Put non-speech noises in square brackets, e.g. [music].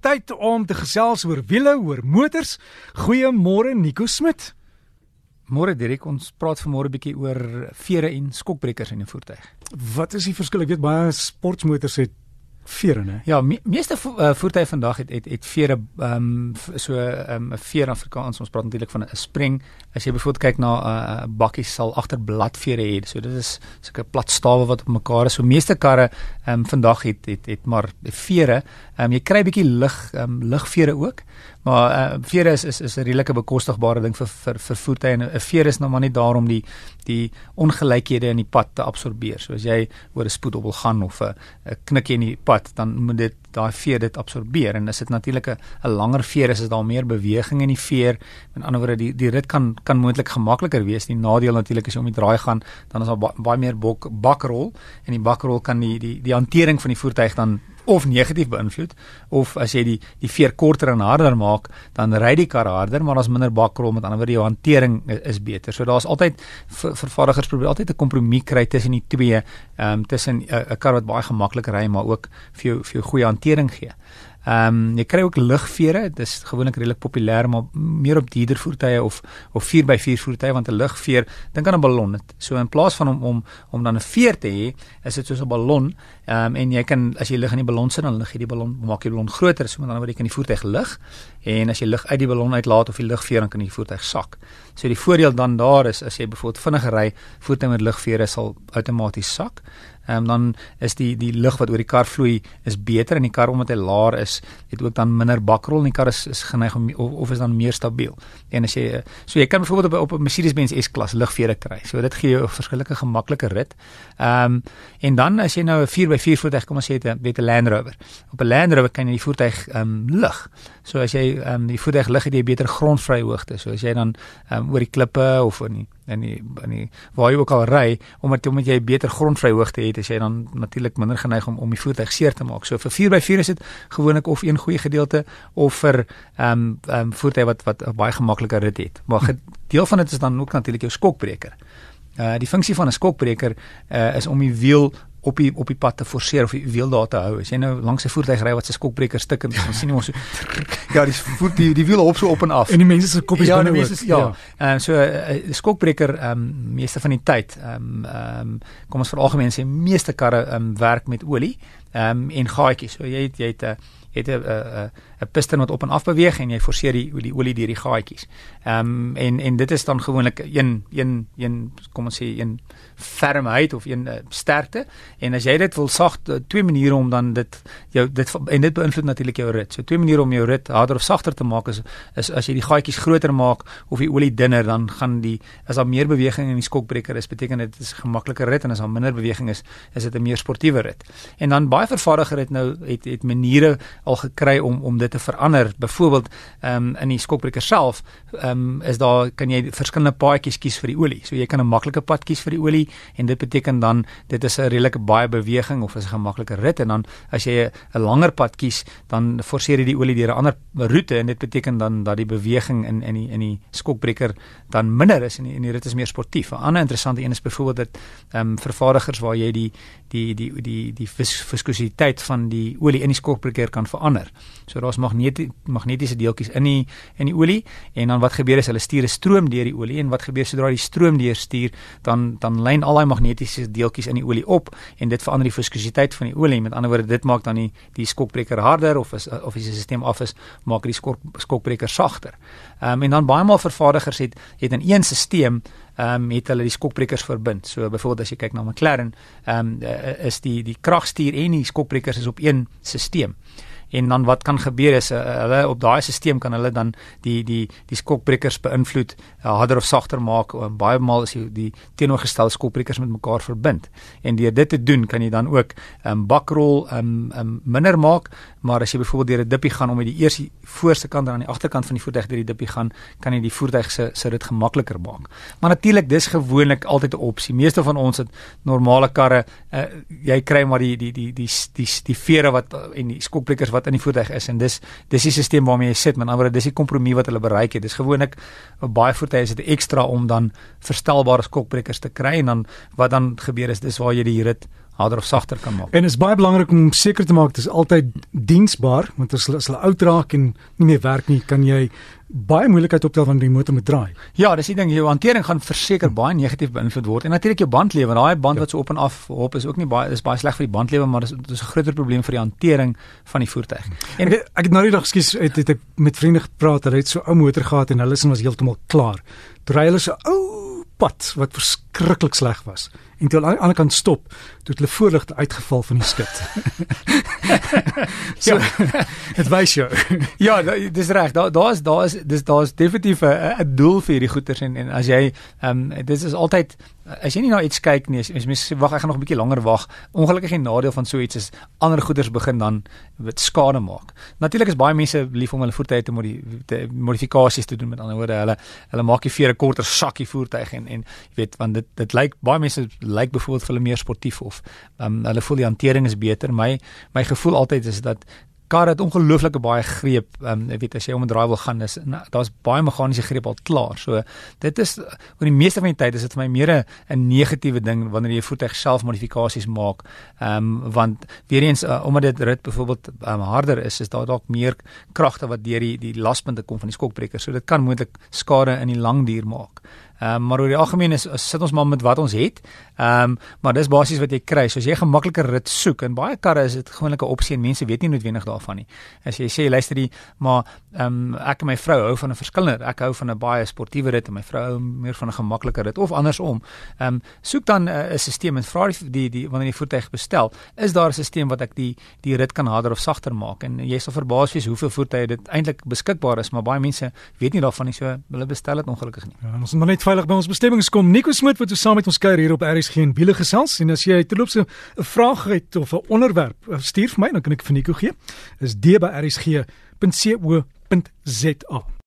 Tyd om te gesels oor wiele, oor motors. Goeiemôre Nico Smit. Môre Dirk, ons praat vanmôre 'n bietjie oor vere en skokbrekers in 'n voertuig. Wat is die verskil? Ek weet baie sportmotors het vere, né? Ja, me meeste vo uh, voertuie vandag het het het vere ehm um, so ehm, 'n um, veer in Afrikaans. Ons praat natuurlik van 'n spring. As jy byvoorbeeld kyk na 'n uh, bakkie sal agter bladvere hê. So dit is sulke plat stawe wat op mekaar is. So meeste karre ehm um, vandag het het het maar vere. Ehm um, jy kry 'n bietjie lig ehm um, ligvere ook. Maar uh, vere is is is 'n redelike bekostigbare ding vir vir vir voertuie en 'n veer is nou maar net daar om die die ongelykhede in die pad te absorbeer. So as jy oor 'n spoedop wil gaan of 'n knikkie in die pad, dan moet dit daai veer dit absorbeer en as dit natuurlik 'n langer veer is, is daar meer beweging in die veer. Met ander woorde, die die rit kan kan moontlik gemakliker wees. Die nadeel natuurlik as jy om die draai gaan, dan is daar baie ba meer bok, bakrol en die bakrol kan die die die hantering van die voertuig dan of negatief beïnvloed of as jy die die veer korter en harder maak, dan ry die kar harder, maar daar's minder bakrol met ander woorde jou hantering is, is beter. So daar's altyd vervaardigers probeer altyd 'n kompromie kry tussen die twee, ehm um, tussen 'n kar wat baie gemaklik ry maar ook vir jou vir jou goeie hantering gee. Ehm um, jy kry ook lugvere, dit is gewoonlik redelik populêr maar meer op dierder voertuie of of 4x4 voertuie want 'n lugveer dink aan 'n ballon. So in plaas van om om om dan 'n veer te hê, is dit soos 'n ballon. Ehm um, en jy kan as jy lig in die ballon sit dan lig jy die ballon maak jy die ballon groter so met ander woorde kan die voertuig lig en as jy lug uit die ballon uitlaat of die lugveer dan kan die voertuig sak. So die voordeel dan daar is as jy byvoorbeeld vinniger ry, voertuig met lugvere sal outomaties sak um, dan is die die lug wat oor die kar vloei is beter en die kar omdat hy laer is, het ook dan minder bakrol en die kar is, is geneig om of, of is dan meer stabiel. En as jy so jy kan byvoorbeeld op, op 'n Mercedes-Benz S-klas lugvere kry. So dit gee jou 'n verskillike gemaklike rit. Ehm um, en dan as jy nou 'n 4x4 voertuig kom ons sê dit 'n Land Rover. Op 'n Land Rover kan jy die voertuig ehm um, lig. So as jy ehm um, die voertuig lig het jy beter grondvry hoogte. So as jy dan ehm um, oor die klippe of in die in die in die waar jy ook al ry omdat omdat jy beter grondvry hoogte het, is jy dan natuurlik minder geneig om om die voertuig seer te maak. So vir 4x4 is dit gewoonlik of een goeie gedeelte of vir ehm um, ehm um, voertuie wat wat 'n baie gemaklike rit het. Maar deel van dit is dan ook natuurlik jou skokbreker. Uh die funksie van 'n skokbreker uh is om die wiel op die op die pad te forceer of die wiel daar te hou. As jy nou langs 'n voertuig ry wat se skokbreker stik en dan sien ons so [laughs] ja, die voet die die wiel op so op en af. En die mense se koppies ja, binne ook. Ja, ja. Ehm so 'n uh, skokbreker ehm um, meeste van die tyd ehm um, ehm um, kom ons vir algemeen sê meeste karre ehm um, werk met olie ehm um, en gaatjies. So jy het jy het 'n uh, het 'n 'n 'n piston wat op en af beweeg en jy forceer die die olie deur die gaatjies. Ehm um, en en dit is dan gewoonlik een een een kom ons sê een fermheid of een uh, sterkte en as jy dit wil sag twee maniere om dan dit jou dit en dit beïnvloed natuurlik jou rit. So twee maniere om jou rit harder of sagter te maak is is as jy die gaatjies groter maak of die olie dunner dan gaan die as daar meer beweging in die skokbreker is beteken dit is 'n gemakliker rit en as daar minder beweging is is dit 'n meer sportiewe rit. En dan baie vervaardiger het nou het het maniere al gekry om om dit te verander. Byvoorbeeld ehm um, in die skokbreker self ehm um, is daar kan jy verskillende paadjies kies vir die olie. So jy kan 'n maklike pad kies vir die olie en dit beteken dan dit is 'n redelike baie beweging of is 'n gemaklike rit en dan as jy 'n langer pad kies dan forceer jy die olie deur 'n ander roete en dit beteken dan dat die beweging in in die in die skokbreker dan minder is en die, en die rit is meer sportief. 'n Ander interessante een is byvoorbeeld dat ehm um, vervaardigers waar jy die die die die die, die viskositeit van die olie in die skokbreker kan verander. So daar's magnetiese magnetiese deeltjies in die in die olie en dan wat gebeur is hulle stuur 'n stroom deur die olie en wat gebeur sodra die stroom deur stuur dan dan lyn al daai magnetiese deeltjies in die olie op en dit verander die viskositeit van die olie. Met ander woorde dit maak dan die die skokbreker harder of is of as die stelsel af is maak die skok skokbreker sagter. Ehm um, en dan baie maal vervaardigers het het in een stelsel ehm um, het hulle die skokbrekers verbind. So byvoorbeeld as jy kyk na McLaren, ehm um, is die die kragstuur en die skokbrekers is op een stelsel en dan wat kan gebeur is uh, hulle op daai stelsel kan hulle dan die die die skokbrekers beïnvloed uh, harder of sagter maak. En baie maal is die, die teenoorgestelde skokbrekers met mekaar verbind. En deur dit te doen kan jy dan ook um, bakrol um, um, minder maak. Maar as jy byvoorbeeld deur 'n dippie gaan om met die eerste voorste kant en aan die agterkant van die voertuig deur die dippie gaan kan jy die voertuig se se rit gemakliker maak. Maar natuurlik dis gewoonlik altyd 'n opsie meeste van ons het normale karre uh, jy kry maar die die die die die die, die vere wat en die skokbrekers wat wat in die voertuig is en dis dis die stelsel waarmee jy sit. Met ander woorde dis die kompromie wat hulle bereik het. Dis gewoonlik baie voertuie is dit ekstra om dan verstelbare skokbrekers te kry en dan wat dan gebeur is dis waar jy die rit harder of sagter kan maak. En dit is baie belangrik om seker te maak dit is altyd diensbaar want as hulle as hulle oud raak en nie meer werk nie, kan jy baie moeilikheid optel wanneer die motor moet draai. Ja, dis die ding, jou hantering gaan verseker baie negatief beïnvloed word. En natuurlik jou bandlewe, daai band Ja. wat so op en af hop is ook nie baie is baie sleg vir die bandlewe, maar dis dis 'n groter probleem vir die hantering van die voertuig. En ek, ek het nou die dag skus het, het ek met vriende gepraat, hulle het so ou motor gehad en hulle sin was heeltemal klaar. Toe ry hulle so ou pad wat verskriklik sleg was. En toe hulle aan die ander kant stop, toe het hulle voorligte uitgeval van die skit. [laughs] so, dit wys jou. [laughs] Ja, dis reg. Daar daar's daar's dis daar's definitief 'n doel vir hierdie goeters en en as jy ehm um, dis is altyd as jy nie na iets kyk nie, as mens wag, ek gaan nog 'n bietjie langer wag. Ongelukkig die nadeel van so iets is ander goeders begin dan wat skade maak. Natuurlik is baie mense lief om hulle voertuie te, modi te modifikasies te doen met ander woorde. Hulle hulle maak die vere korter sakkie voertuig en en jy weet want dit dit lyk baie mense lyk byvoorbeeld vir hulle meer sportief of um, hulle voel die hantering is beter. My my gevoel altyd is dat kar het ongelooflike baie greep. Ehm um, ek weet as jy om 'n draai wil gaan is nou, daar's baie meganiese greep al klaar. So dit is oor die meeste van die tyd is dit vir my meer 'n negatiewe ding wanneer jy voertuig self modifikasies maak. Ehm um, want weer eens uh, omdat dit rit byvoorbeeld um, harder is, is daar dalk meer kragte wat deur die die laspunte kom van die skokbreker. So dit kan moontlik skade in die lang duur maak. Ehm um, maar oor die algemeen is, sit ons maar met wat ons het. Ehm um, maar dis basies wat jy kry. So as jy 'n gemaklike rit soek en baie karre is dit gewoonlik 'n opsie en mense weet nie noodwendig daarvan nie. As jy sê luister die maar ehm um, ek en my vrou hou van 'n verskillende. Ek hou van 'n baie sportiewe rit en my vrou hou meer van 'n gemaklike rit of andersom. Ehm um, soek dan 'n uh, stelsel en vra die, die die wanneer jy voertuig bestel, is daar 'n stelsel wat ek die die rit kan harder of sagter maak en jy sal verbaas wees hoeveel voertuie dit eintlik beskikbaar is, maar baie mense weet nie daarvan nie, so hulle bestel dit ongelukkig nie. Ja, ons moet net veilig by ons bestemmings kom. Nico Smit wat saam met ons kuier hier op RSG en wiele gesels en as jy terloops 'n vraag het of 'n onderwerp, eh, stuur vir my dan kan ek vir Nico gee. Is d by rsg.co.za.